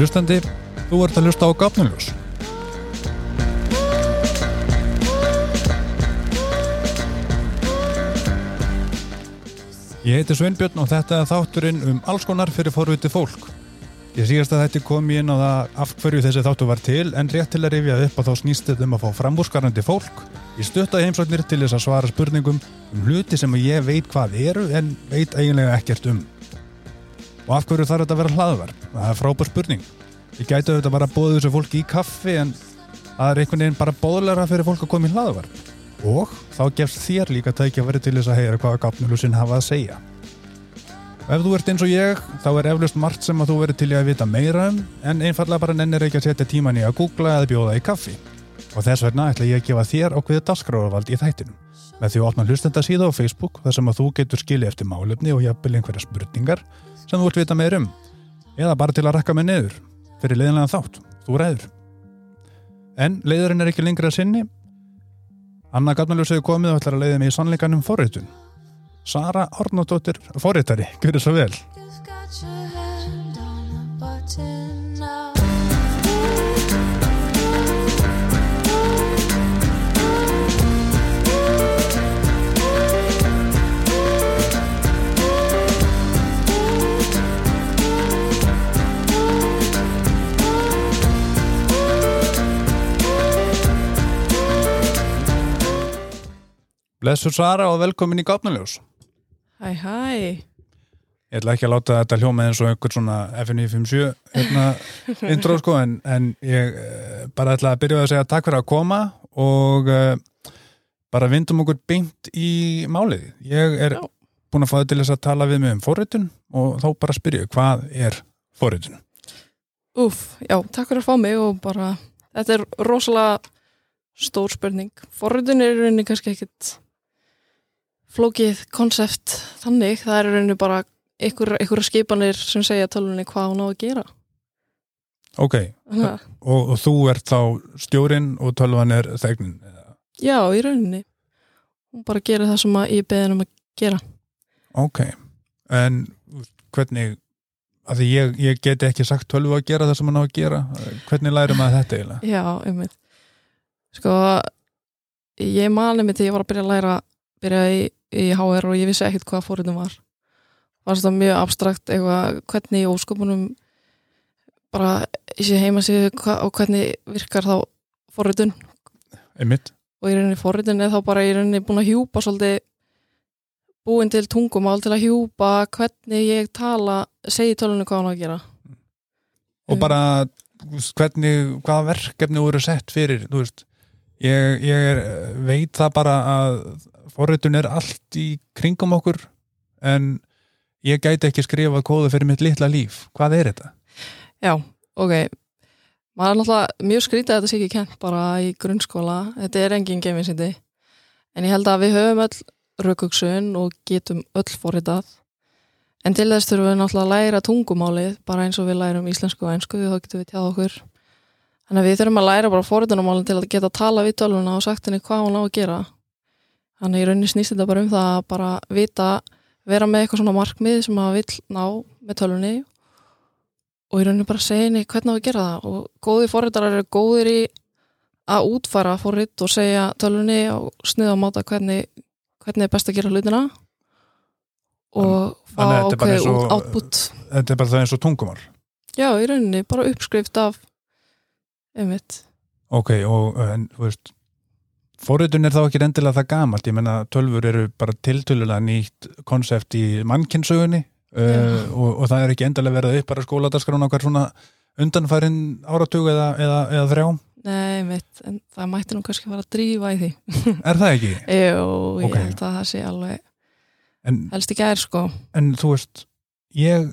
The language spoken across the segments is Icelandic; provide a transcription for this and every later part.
Kæri hlustandi, þú ert að hlusta á Gafnuljós. Ég heiti Sveinbjörn og þetta er þátturinn um alls konar fyrir forviti fólk. Ég síðast að þetta kom ég inn á það af hverju þessi þáttur var til en rétt til að rifja upp að þá snýst þetta um að fá framúrskarandi fólk í stutta heimsóknir til þess að svara spurningum um hluti sem ég veit hvað eru en veit eiginlega ekkert um. Og af hverju þarf þetta að vera hlaðvarp? Það er frábær spurning. Ég gæti auðvitað bara að bóða þessu fólki í kaffi en það er einhvern veginn bara bóðlega fyrir fólk að koma í hlaðvarp. Og þá gefst þér líka tækja verið til þess að heyra hvaða gafnulusinn hafa að segja. Og ef þú ert eins og ég, þá er eflust margt sem að þú verið til í að vita meira um en einfallega bara nennir ekki að setja tíman í að googla eða bjóða í kaffi. Og þess vegna ætla ég að gefa þér ákveðið dasgráðavald í þættinum. Með því að opna hlustenda síða á Facebook þar sem að þú getur skilið eftir málefni og jafnvel einhverja spurningar sem þú vilt vita meir um. Eða bara til að rakka mig niður fyrir leiðinlega þátt. Þú ræður. En leiðurinn er ekki lengra sinni. Anna Gatnaljós hefur komið og ætlar að leiða mig í sannleikanum forritun. Sara Ornóttóttir, forritari, gjör svo vel. Blessur Sara og velkomin í Gatnaljós. Hæ, hæ. Ég ætla ekki að láta þetta hljóma eins og einhvern svona FNI57 hérna, intro sko en, en ég eh, bara ætla að byrja að segja takk fyrir að koma og uh, bara vindum okkur beint í málið. Ég er Já. búin að fá þetta til þess að tala við mig um forritun og þá bara spyrja hvað er forritun? Úf, já, takk fyrir að fá mig og bara, þetta er rosalega stór spurning. Forritun er rauninni kannski ekkit flókið konsept þannig, það er í rauninni bara ykkur skipanir sem segja tölunni hvað hún á að gera. Ok, og, og þú ert þá stjórin og tölvan er þegnin. já, í rauninni. Hún bara gerir það sem ég beðin um að gera. Ok, en hvernig, að því ég, ég geti ekki sagt tölvu að gera það sem hann á að gera, hvernig lærum að þetta eiginlega? Já, einmitt. Sko, ég mani mig til ég var að byrja að læra, byrja í, í HR og ég vissi ekkert hvað fóritum var. Var þetta mjög abstrakt eitthvað, hvernig í ósköpunum bara í sér heima sig og hvernig virkar þá Einmitt? og í rauninni fóritun er þá bara í rauninni búin að hjúpa svolítið búin til tungumál til að hjúpa hvernig ég tala, segi tölunni hvað hann á að gera. Og bara hvernig, hvaða verkefni voru sett fyrir, þú veist, ég, ég er, veit það bara að forritun er allt í kringum okkur en ég gæti ekki skrifa kóðu fyrir mitt litla líf. Hvað er þetta? Já, ok. Maður er náttúrulega mjög skrítið að þetta sé ekki kent bara í grunnskóla. Þetta er engin gefinsindi en ég held að við höfum öll raukugsun og getum öll forritað. En til þess þurfum við náttúrulega að læra tungumálið bara eins og við lærum íslensku og einsku þá getum við tjáð okkur þannig að við þurfum að læra bara forritunumálið til að geta að tala við tölvuna og sagt henni hvað hún á að gera. Þannig í rauninni snýst þetta bara um það að bara vita vera með eitthvað svona markmið sem maður vill ná með tölvunni og í rauninni bara segja henni hvernig á að gera það. Og góði forritarar eru góðir í að útfara forrit og segja tölunni og sniða á máta hvernig, hvernig er best að gera hlutina og fá ákveði út output. Þetta er bara það eins og tungumál. já, í rauninni, bara uppskrift af einmitt. Ok, og en, þú veist, forritun er þá ekki endilega það gamalt, ég menna tölfur eru bara tiltölulega nýtt konsept í mannkynsögunni uh, og, og það er ekki endilega verið upp bara skóladagskrána hver svona undanfærin áratug eða, eða, eða þrjá, Nei, einmitt, en það mætti nú kannski fara að drífa í því. Er það ekki? Jú, ég Ok. held að það sé alveg En, helst ekki er sko. En þú veist, ég,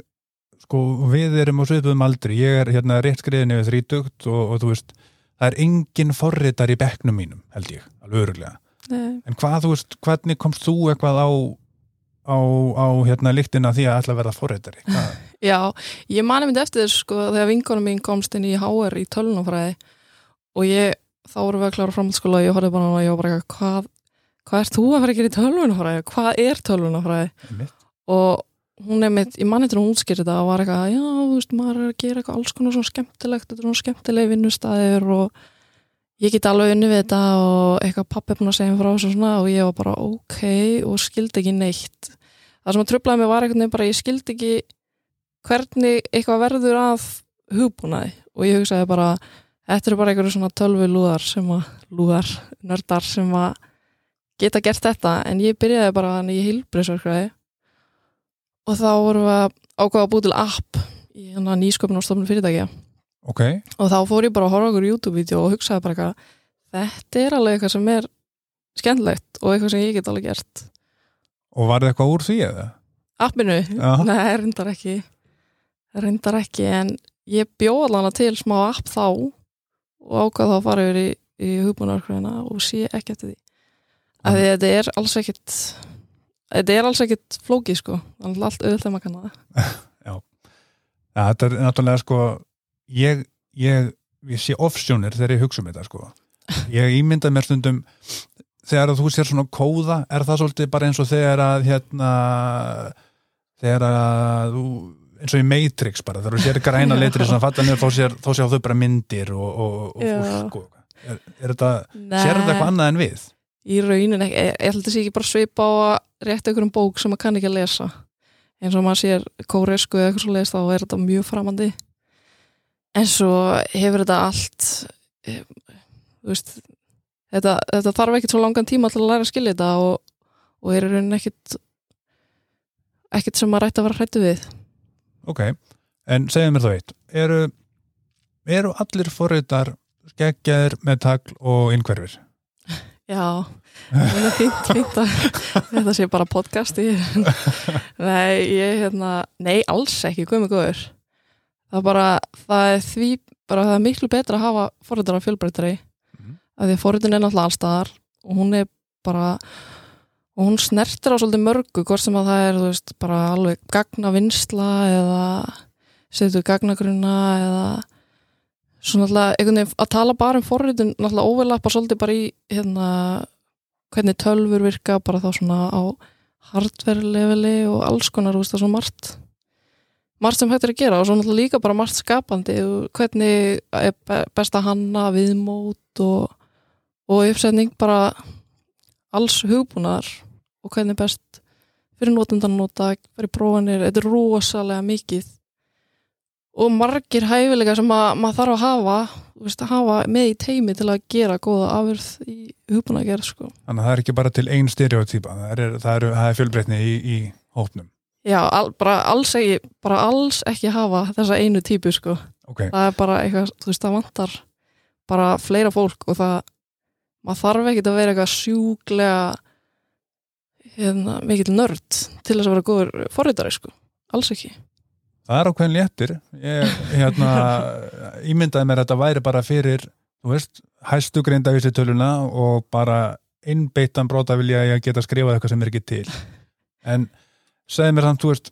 sko, við erum á sviðbúðum aldri, ég er hérna rétt skriðin yfir þrítugt og, og þú veist, það er engin forritar í bekknum mínum, held ég, alveg öruglega. Nei, En hvað, þú veist, hvernig komst þú eitthvað á, á, á hérna líktina því að ætla að verða forritari? Já, ég mani myndi eftir þess sko þegar vinkonum mín komst inn í HR í tölunafræði og ég, þá vorum við að klára framhaldsskóla og ég horfði bara og ég var bara hvað, hvað ert þú að fara að gera í tölunafræði? Hvað er tölunafræði? Og hún er með, ég manni til hún útskýrði þetta og var eitthvað, já, þú veist, maður er að gera eitthvað alls konar svona skemmtilegt, þetta er svona skemmtileg vinnustæðir og ég get alveg unni við þetta og eitthvað pappi búin að segja mér frá þessu og svona og ég var bara ok og skildi ekki neitt. Það sem að tröflaði mig var einhvern veginn bara ég skildi ekki hvernig eitthvað verður að hugbúnaði og ég hugsaði bara þetta eru bara einhverju svona tölvu lúðar sem að, lúðar, nördar sem að geta gert þetta. En ég byrjaði bara þannig í hilbriðsverkræði og þá vorum við að ákvaða að búið til app í hérna nýsköpun og stofnum fyrirtækja. Ok, og þá fór ég bara að horfa okkur YouTube-vídeó og hugsaði bara eitthvað þetta er alveg eitthvað sem er skemmtilegt og eitthvað sem ég get alveg gert. Og var það eitthvað úr því eða? appinu, Já. nei, reyndar ekki. Reyndar ekki en ég bjóð alveg til smá app þá og ákvað þá að fara yfir í, í hugbúnarkvæðina og sé ekki eftir því. Af því að þetta er alls ekkit þetta er alls ekkit flókið sko allt auðvitað maður kannu það Ja, þetta er náttúrulega sko ég, ég, ég sé offsjónir þegar ég hugsa um þetta sko ég ímynda mér stundum þegar þú sér svona kóða er það svolítið bara eins og þegar að hérna þegar að þú, eins og í Matrix bara þegar þú sér græna letri svona fatta niður þá sér, þá þau bara myndir og, og, og Já. fólk og, er, er þetta, Nei. sér þetta eitthvað annað en við? Í raunin ekki, ég, held að sé ekki bara svipa á að rétta ykkur um bók sem maður kann ekki að lesa. Eins og maður sér kóresku eða eitthvað svo leiðist þá er þetta mjög framandi. En svo hefur þetta allt þú veist þetta, þetta þarf ekkit svo langan tíma til að læra að skilja þetta og, og er í raunin ekkit ekkit sem maður ætti að vera hrættu við. Ok, en segðu mér þá eitt. Eru, eru allir forritar skeggjaðir með tagl og innhverfir? Já, það er fínt, fínt að þetta sé bara podcast í Nei, ég hérna Nei, alls ekki, guð mig góður Það er bara, það er því bara það er miklu betra að hafa forritar af fjölbreytari Mhm. af því að forritin er náttúrulega allstaðar og hún er bara og hún snertir á svolítið mörgu hvort sem að það er, þú veist, bara alveg gagna vinsla eða setur gagnagrunna eða svo náttúrulega einhvern veginn að tala bara um forritun náttúrulega overlappa svolítið bara í hérna, hvernig tölfur virka bara þá svona á hardware leveli og alls konar, veist, það er svo margt margt sem hægt er að gera. Og svo náttúrulega líka bara margt skapandi hvernig er be- best að hanna viðmót og, og uppsetning bara alls hugbúnaðar og hvernig best fyrir notendan að nota, fyrir prófanir þetta er rosalega mikið og margir hæfilega sem að, maður þarf að hafa veist, að hafa með í teimi til að gera góða afurð í hugbúnaðgerð sko. Þannig að það er ekki bara til ein stereotýpa, það er, er, er fjölbreytni í, í hópnum. já, al, bara, alls ekki, bara alls ekki hafa þessa einu típu sko. Ok, það er bara eitthvað, þú veist, það vantar bara fleira fólk og það maður þarf ekki að vera eitthvað sjúklega hérna, mikill nörd til þess að vera góður forritari sko, alls ekki það er ákveðin léttir. Ég hérna, ímyndaði mér að þetta væri bara fyrir, veist, hæstu greindavísi töluna og bara innbeittan brota vilja ég geta skrifað eitthvað sem er ekki til. En segði mér samt, þú veist,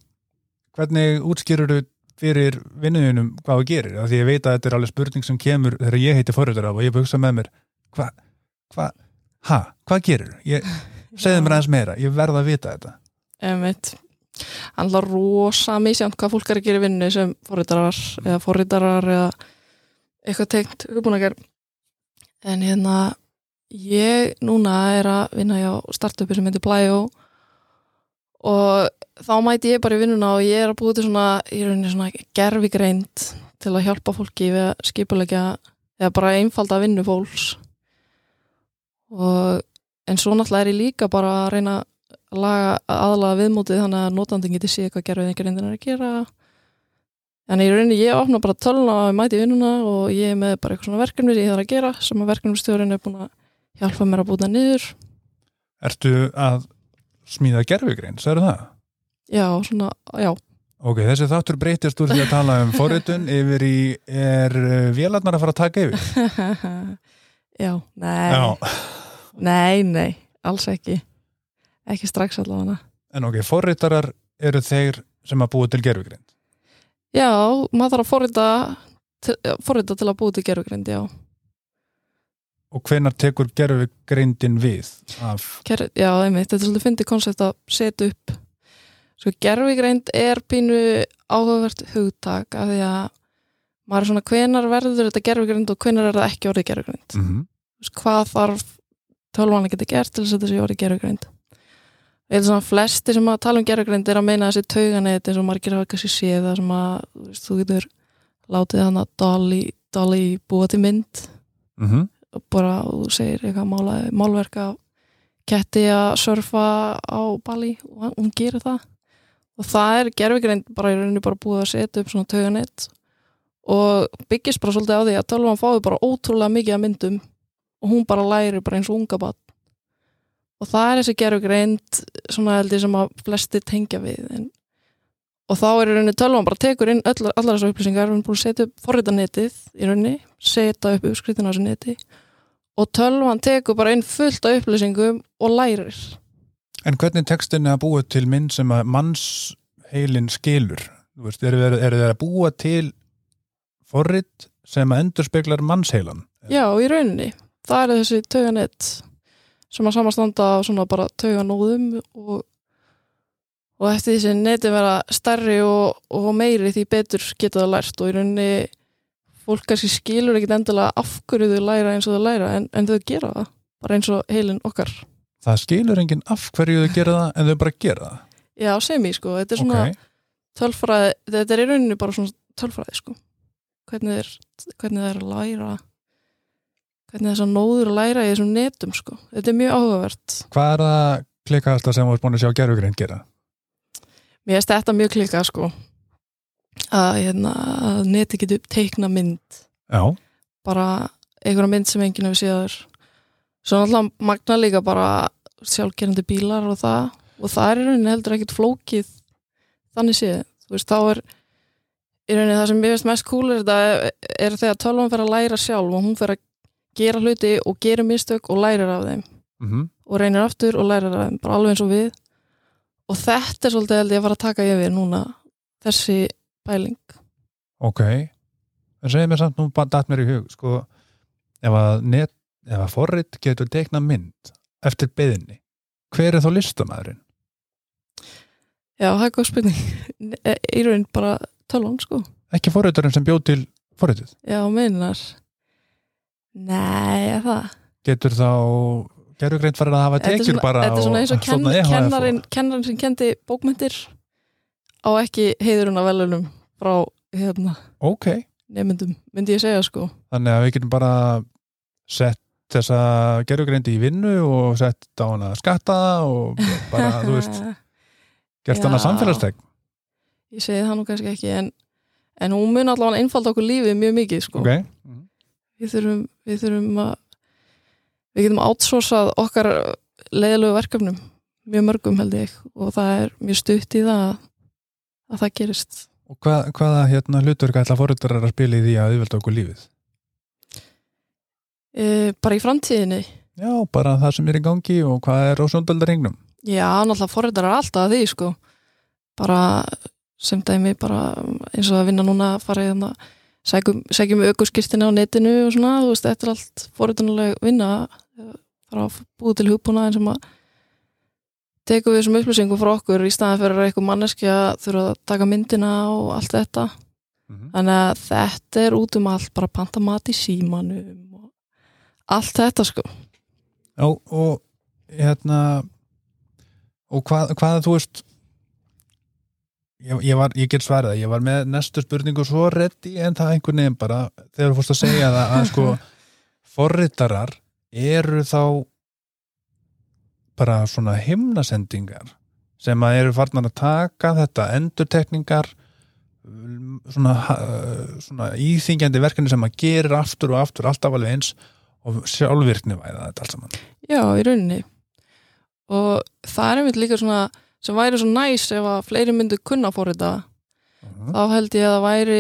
hvernig útskýrur þú fyrir vinnuðinum hvað þú gerir? Af Því ég veit að þetta er alveg spurning sem kemur þegar ég heiti forritar af og ég hugsa með mér, hvað, hvað, ha, hvað gerir? Ég, segði mér aðeins meira, ég verð að vita þetta. Einmitt. Er rosa misjant hvað fólk er að gera í vinnu sem forritarar eða forritarar eða eitthvað tengt hugbúnager en hérna ég núna er að vinna hjá startupi sem heitir Blæjó og þá mæti ég bara í vinnuna og ég er að búið til svona, í rauninni svona gerfigreind til að hjálpa fólki við að skipulegja eða bara einfalda vinnu fólks. Og en svo náttúrulega er ég líka bara að reyna að laga aðlaga viðmótið þannig að notandinn geti séð hvað gerfið einhver reyndin er að gera Þannig í rauninni ég opna bara töluna og ég mæti vinnuna og ég er með bara eitthvað svona verkefni sem ég þarf að gera sem að verkefnumstjórinn er búin að hjálpa mér að búta niður. Ertu að smíða gerfugrein, sagður það? Já, svona, já. Ok, þessi þáttur breytist úr því að tala um forritun yfir í, er uh, vélarnar að fara að taka yfir? já, nei, nei, nei, alls ekki. Ekki strax allavega. En ok, forritarar eru þeir sem að búa til gerfugrein. Já, maður þarf að forrita til, forrita til að búa til gerfugrind, já. Og hvenar tekur gerfugreindin við af... Ker, já, einmitt, þetta er svolítið fyndið koncept að setja upp Sko gerfigreind er pínu áhugavert hugtak af því að maður er svona hvenar verður þetta gerfigreind og hvenar er það ekki orðið gerfigreind. mm veist, Hvað þarf tölvan að geta gert til þess að sé orðið gerfigreind? Ég held svona flesti sem að tala um gerfigreind er að meina þessi tauganett eins og margir hafa kannski séð það sem að þú, veist, þú getur látið hann að Dolly, Dolly búa til mynd. -hmm. og bara þú segir eitthvað mála, málverk af ketti að surfa á Bali og hún gerir það. Og það er gerfigreind bara í rauninni bara búið að setja upp svona tauganett og byggist bara svolítið á því að tölvan fáið bara ótrúlega mikið að myndum og hún bara læri bara eins og unga barn og það er þessi gerfigreind svona held ég sem að flesti tengja við en, og þá er í rauninni tölvan bara tekur inn öll, allar þessar upplýsingar hún er búin að setja upp forritanetið í rauninni setja upp uppskritin á þessu neti og tölvan tekur bara inn fullt af upplýsingum og lærir En hvernig textin er að búa til mynd sem að mannsheilin skilur? Þú veist, eru þeir, að búa til forrit sem að endur speklar mannsheilan? já, í rauninni, það er þessi tauganett sem að samastanda á svona bara tauganóðum og, og eftir því sem neti vera stærri og, og meiri því betur geta það lært. Og í rauninni fólk kannski skilur ekkit endilega af hverju þau læra eins og þau læra en, en þau gera það, bara eins og heilin okkar. Það skilur enginn af hverju þau gera það en þau bara gera það. já, sem ég sko, þetta er svona Ok, tölfræði, þetta er í rauninni bara svona tölfræði sko. Hvernig þeir, hvernig þeir að læra hvernig þess að nóður að læra í þessum netum sko, þetta er mjög áhugavert. Hvað er það klikkaðasta sem þú ert búin að sjá gerfugreind gera? mér finnst þetta mjög klikað sko. Að, hérna, að neti getur teikna mynd. Já, bara einhverja mynd sem enginn hefur séður svo náttúrulega magna líka bara sjálfgerandi bílar og það. Og það er í rauninni heldur ekkit flókið. Þannig séð, þú veist, þá er í rauninni það sem mér finnst mest cool er þetta er þegar tölvan fer að læra sjálf og hún fer að gera hluti og gera mistök og lærir af þeim. Mm og reynir aftur og lærir af þeim, bara alveg eins og við. Og þetta er svolítið held ég að fara að taka yfir núna, þessi pæling. Ok. En segir mér samt nú bara datt mér í hug, sko, ef að net, ef að forrit getur teikna mynd eftir beðinni, hver er þá listamæðurinn? Já, það er góð spurning. Í raunin bara tölvan sko. Ekki forriturinn sem bjóð til forritið. Já, meinar Nei, er það Getur þá gerfugreind farið að hafa tekjur bara þetta er svona eins og kenn, kennarin, kennarin sem kendi bókmyndir á ekki heiðurinn af velunum frá hérna, Ok, nefndum, myndi ég segja sko. Þannig að við getum bara sett þessa gerfugreindi í vinnu og sett á hana skatta og bara, þú veist, gert hana Já. samfélagstegn. Ég segi það nú kannski ekki en, en hún mun allavega einfalda okkur lífið mjög mikið sko. Ok, við þurfum, við þurfum að við getum outsourcað okkar leiðilegu verkefnum mjög mörgum held ég og það er mjög stutt í það að, að það gerist og hvað, hvaða hérna hlutverk ætla forritarar að spila í því að auðvelda okkur lífið? e, bara í framtíðinni Já, bara það sem er í gangi og hvað er á sjóndöldaringnum. já, náttúrulega forritar er alltaf að því sko bara sem dæmi bara eins og að vinna núna fara í þannig að sækjum, sækjum aukurskirtina á netinu og svona, þú veist, þetta er allt forritanuleg vinna. Fara að búið til hugbúna en sem að tekum við þessum upplýsingum frá okkur í staðan fyrir að eitthvað manneski að þurfa að taka myndina og allt þetta. Mhm. þannig að þetta er út um allt bara panta mat í símanum og allt þetta sko. Já, og hérna og hvað, hvað þú veist ég, ég, var, ég get svarið það, ég var með næstu spurningu svo reddi en það einhvern veginn bara þegar þú fórst að segja það að sko forritarar eru þá bara svona himnasendingar sem að eru farnar að taka þetta endurtekningar svona, svona íþingjandi verkefni sem að gerir aftur og aftur alltaf alveg eins og sjálfvirkni væða þetta alls saman. Já, í rauninni. Og það er einmitt líka svona sem væri svo næs ef að fleiri myndu kunna fórita Mhm. þá held ég að það væri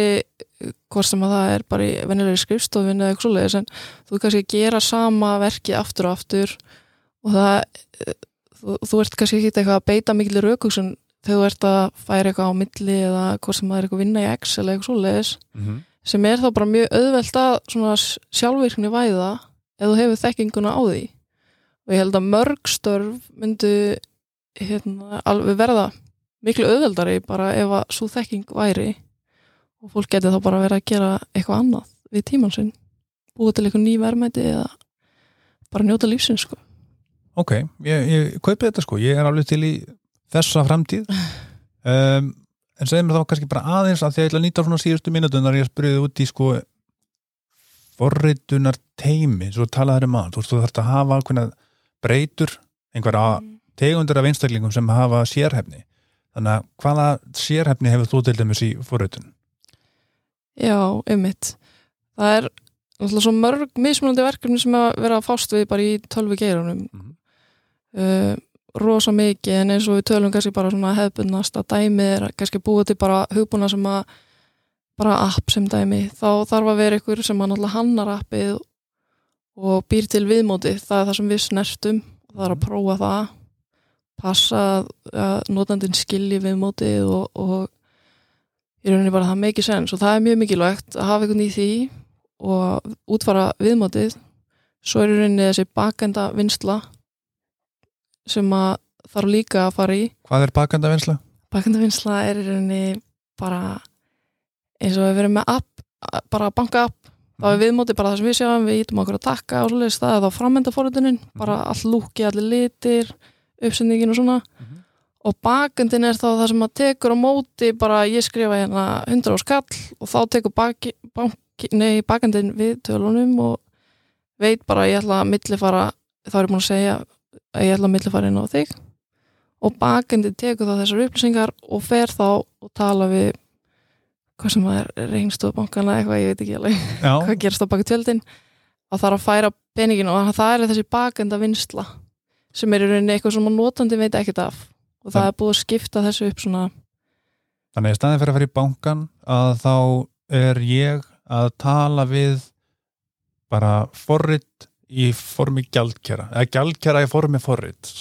hvort sem að það er bara í venjulegri skrifstofin eða eitthvað svoleiðis en þú kannski gera sama verki aftur og aftur og það þú, þú ert kannski ekki eitthvað að beita mikil raukugsun þegar þú ert að færa eitthvað á milli eða hvort sem það er eitthvað að vinna í Excel eða eitthvað svoleiðis Mhm. sem er þá bara mjög auðvelt að sjálfvirkni væða ef þú hefur þekkinguna á því og ég held að mörg störf myndu hérna, alveg verða miklu auðveldari bara ef að svo þekking væri og fólk geti þá bara verið að gera eitthvað annað við tímann sinn. Búið til eitthvað ný verðmæti eða bara njóta lífsins sko. Ok, ég, ég kaupi þetta sko, ég er alveg til í þessa framtíð. Um, en segðu mér þá kannski bara aðeins að því að ég ætla að nýta svona síðustu mínutunar ég spurði út í sko forritunar teimi svo talaður um að, þú veist þú þarfst að hafa breytur, einhverja tegundur af einstaklingum sem hafa sérhefni þannig að hvaða sérhefni hefur þú til dæmis í forritun? Já, ummitt það er náttúrulega svo mörg mismunandi verkefni sem að vera að fást við bara í tölvi geirunum Mhm. uh, rosa mikið en eins og við tölum kannski bara svona hefbundnast að dæmi er kannski búið til bara hugbúna sem að bara app sem dæmi. Þá þarf að vera ykkur sem að náttúrulega hannar appið og býr til viðmóti það er það sem við snertum og það er að prófa það passa að, notandinn skilji viðmótið og, og í rauninni bara það mikið sens. Og það er mjög mikilvægt að hafa einhvern í því og útfara viðmótið. Svo er í rauninni þessi bakenda vinsla sem að þarf líka að fara í. Hvað er bakanda vinsla? bakenda vinsla er í rauninni bara eins og við verum með app bara banka app. Þá er viðmótið bara það sem við sjáum við ítum okkur að takka og svoleiðis það er þá framendafórutunin bara all lúki, allir litir uppsendingin og svona. Mhm. og bakendin er þá það sem að tekur á móti bara ég skrifa hérna 100 á skall og þá tekur baki, banki, nei, bakendin við tölunum og veit bara ég ætla að millifara þá er ég búin að segja að ég ætla að millifara inn á þig. Og bakendin tekur þá þessar upplýsingar og fer þá og tala við hvað sem er reynstofabankana eitthvað, ég veit ekki alveg hvað gerst á baki tjöldin og það er að færa peningin og það er þessi bakenda vinsla sem er í rauninni eitthvað sem notandi veit ekkert af. Og það Það- er búið að skipta þessu upp svona þannig að í staðin fyrir að fara í bankan að þá er ég að tala við bara forrit í formi gjaldkjara eða gjaldkjara í formi forrit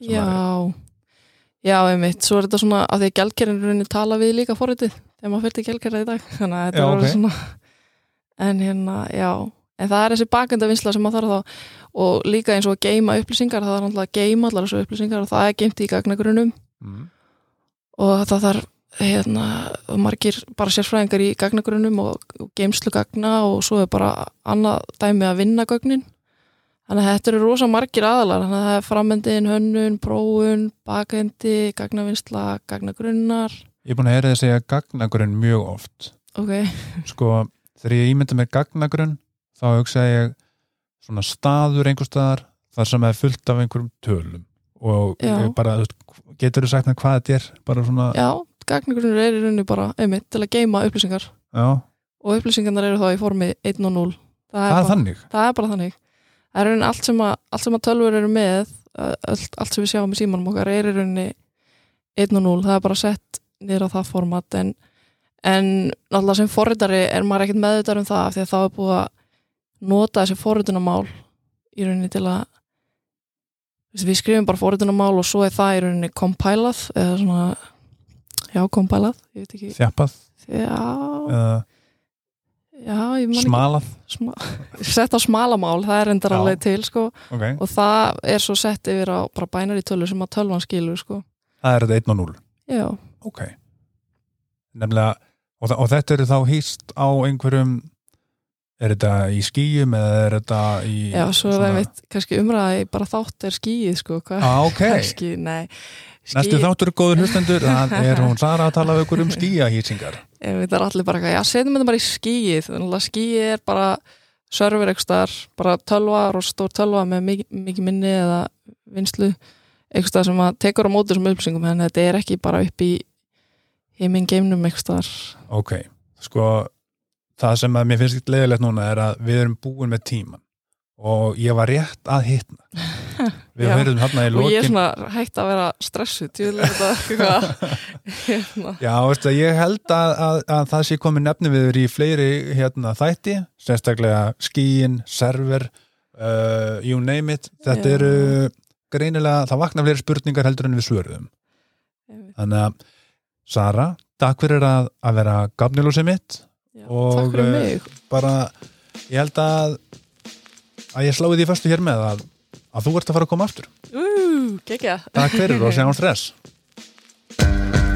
Sem já, já, einmitt. Svo er þetta svona að því að gjaldkerinn í rauninni tala við líka forritið þegar maður fyrir til gjaldkerra í dag. Þannig að þetta Já, er ok. okay. svona en hérna, já en það er þessi bakenda vinsla sem maður þarf þá og líka eins og að geima upplýsingar það er náttúrulega að geima allar þessu upplýsingar og það er geimt í gagnagrunum. Mm. og það þarf hérna, margir bara sérfræðingar í gagnagrunum og, og geimslu gagna og svo er bara annað dæmi að vinna gögnin. Þannig að þetta eru rosa margir aðalar þannig að það er framendin, hönnun, prófun bakendi, gagnavinsla gagnagrunnar Ég er búin að heyra þið að segja gagnagrunn mjög oft. Ok, sko, þegar ég ímynda mér gagnagrunn þá hugsa ég svona staður einhver staðar þar sem er fullt af einhverjum tölum. Og bara, getur þú sagt mér hvað þetta er? Bara svona, já, gagnagrunnur er í rauninni bara einmitt til að geima upplýsingar. Já, og upplýsingarnar eru þá í formi 1 og 0 það það er bara, þannig. það er bara þannig. Það er í rauninni allt sem að, allt sem að tölfur eru með allt, allt sem við sjáum í símanum okkar er í rauninni 1 og 0, það er bara sett niður á það format. En, en náttúrulega sem forritari er maður ekkert meðvitað um það af því að þá er búið að nota þessi forritunamál í rauninni til að við skrifum bara forritunamál og svo er það í rauninni compilað eða svona já, compilað, ég veit ekki. Þjappað, já, já, smalað. Sma, sett á smalamál, það er endar alveg til sko. Ok, og það er svo sett yfir á bara bænari tölu sem að tölvan skilur sko. Það er þetta 1 og 0 já, ok. Nefnilega, og, og þetta eru þá hýst á einhverjum er þetta í skýjum eða er þetta í já, svo er það veit kannski umræði bara þátt er skýið sko hvað ah, ok, kannski, nei. Næstu þáttur er góður hlustendur það er hún Sara að tala við ykkur um veit það er allir bara eitthvað, já, setjum þetta bara í skýið. Þannig að skýið er bara server ekstar, bara tölva og stór tölva með mikið, mikið minni eða vinslu, ekstar sem að tekur á móti þessum upplýsingum, en þetta er ekki bara upp í heiminn geimnum ekstar ok, sko það sem að mér finnst ekki leiðilegt núna er að við erum búin með tíman og ég var rétt að hitna. Við höfum hérna í og ég er lokin svona hægt að vera stressuð tjóðlega þetta eitthvað hérna. Já, veistu, ég held að, að, að það sé komið nefni við í fleiri hérna, þætti, sérstaklega skíin, server uh, you name it, þetta Já. eru greinilega, það vakna fleiri spurningar heldur en við svöruðum. Þannig að Sara, takk fyrir að, að vera gafnilósið mitt Og, eh, bara, ég held að að ég sláði því fyrstu hér með að, að þú ert að fara að koma aftur. Gekkja Takk fyrir og segjum stress Thank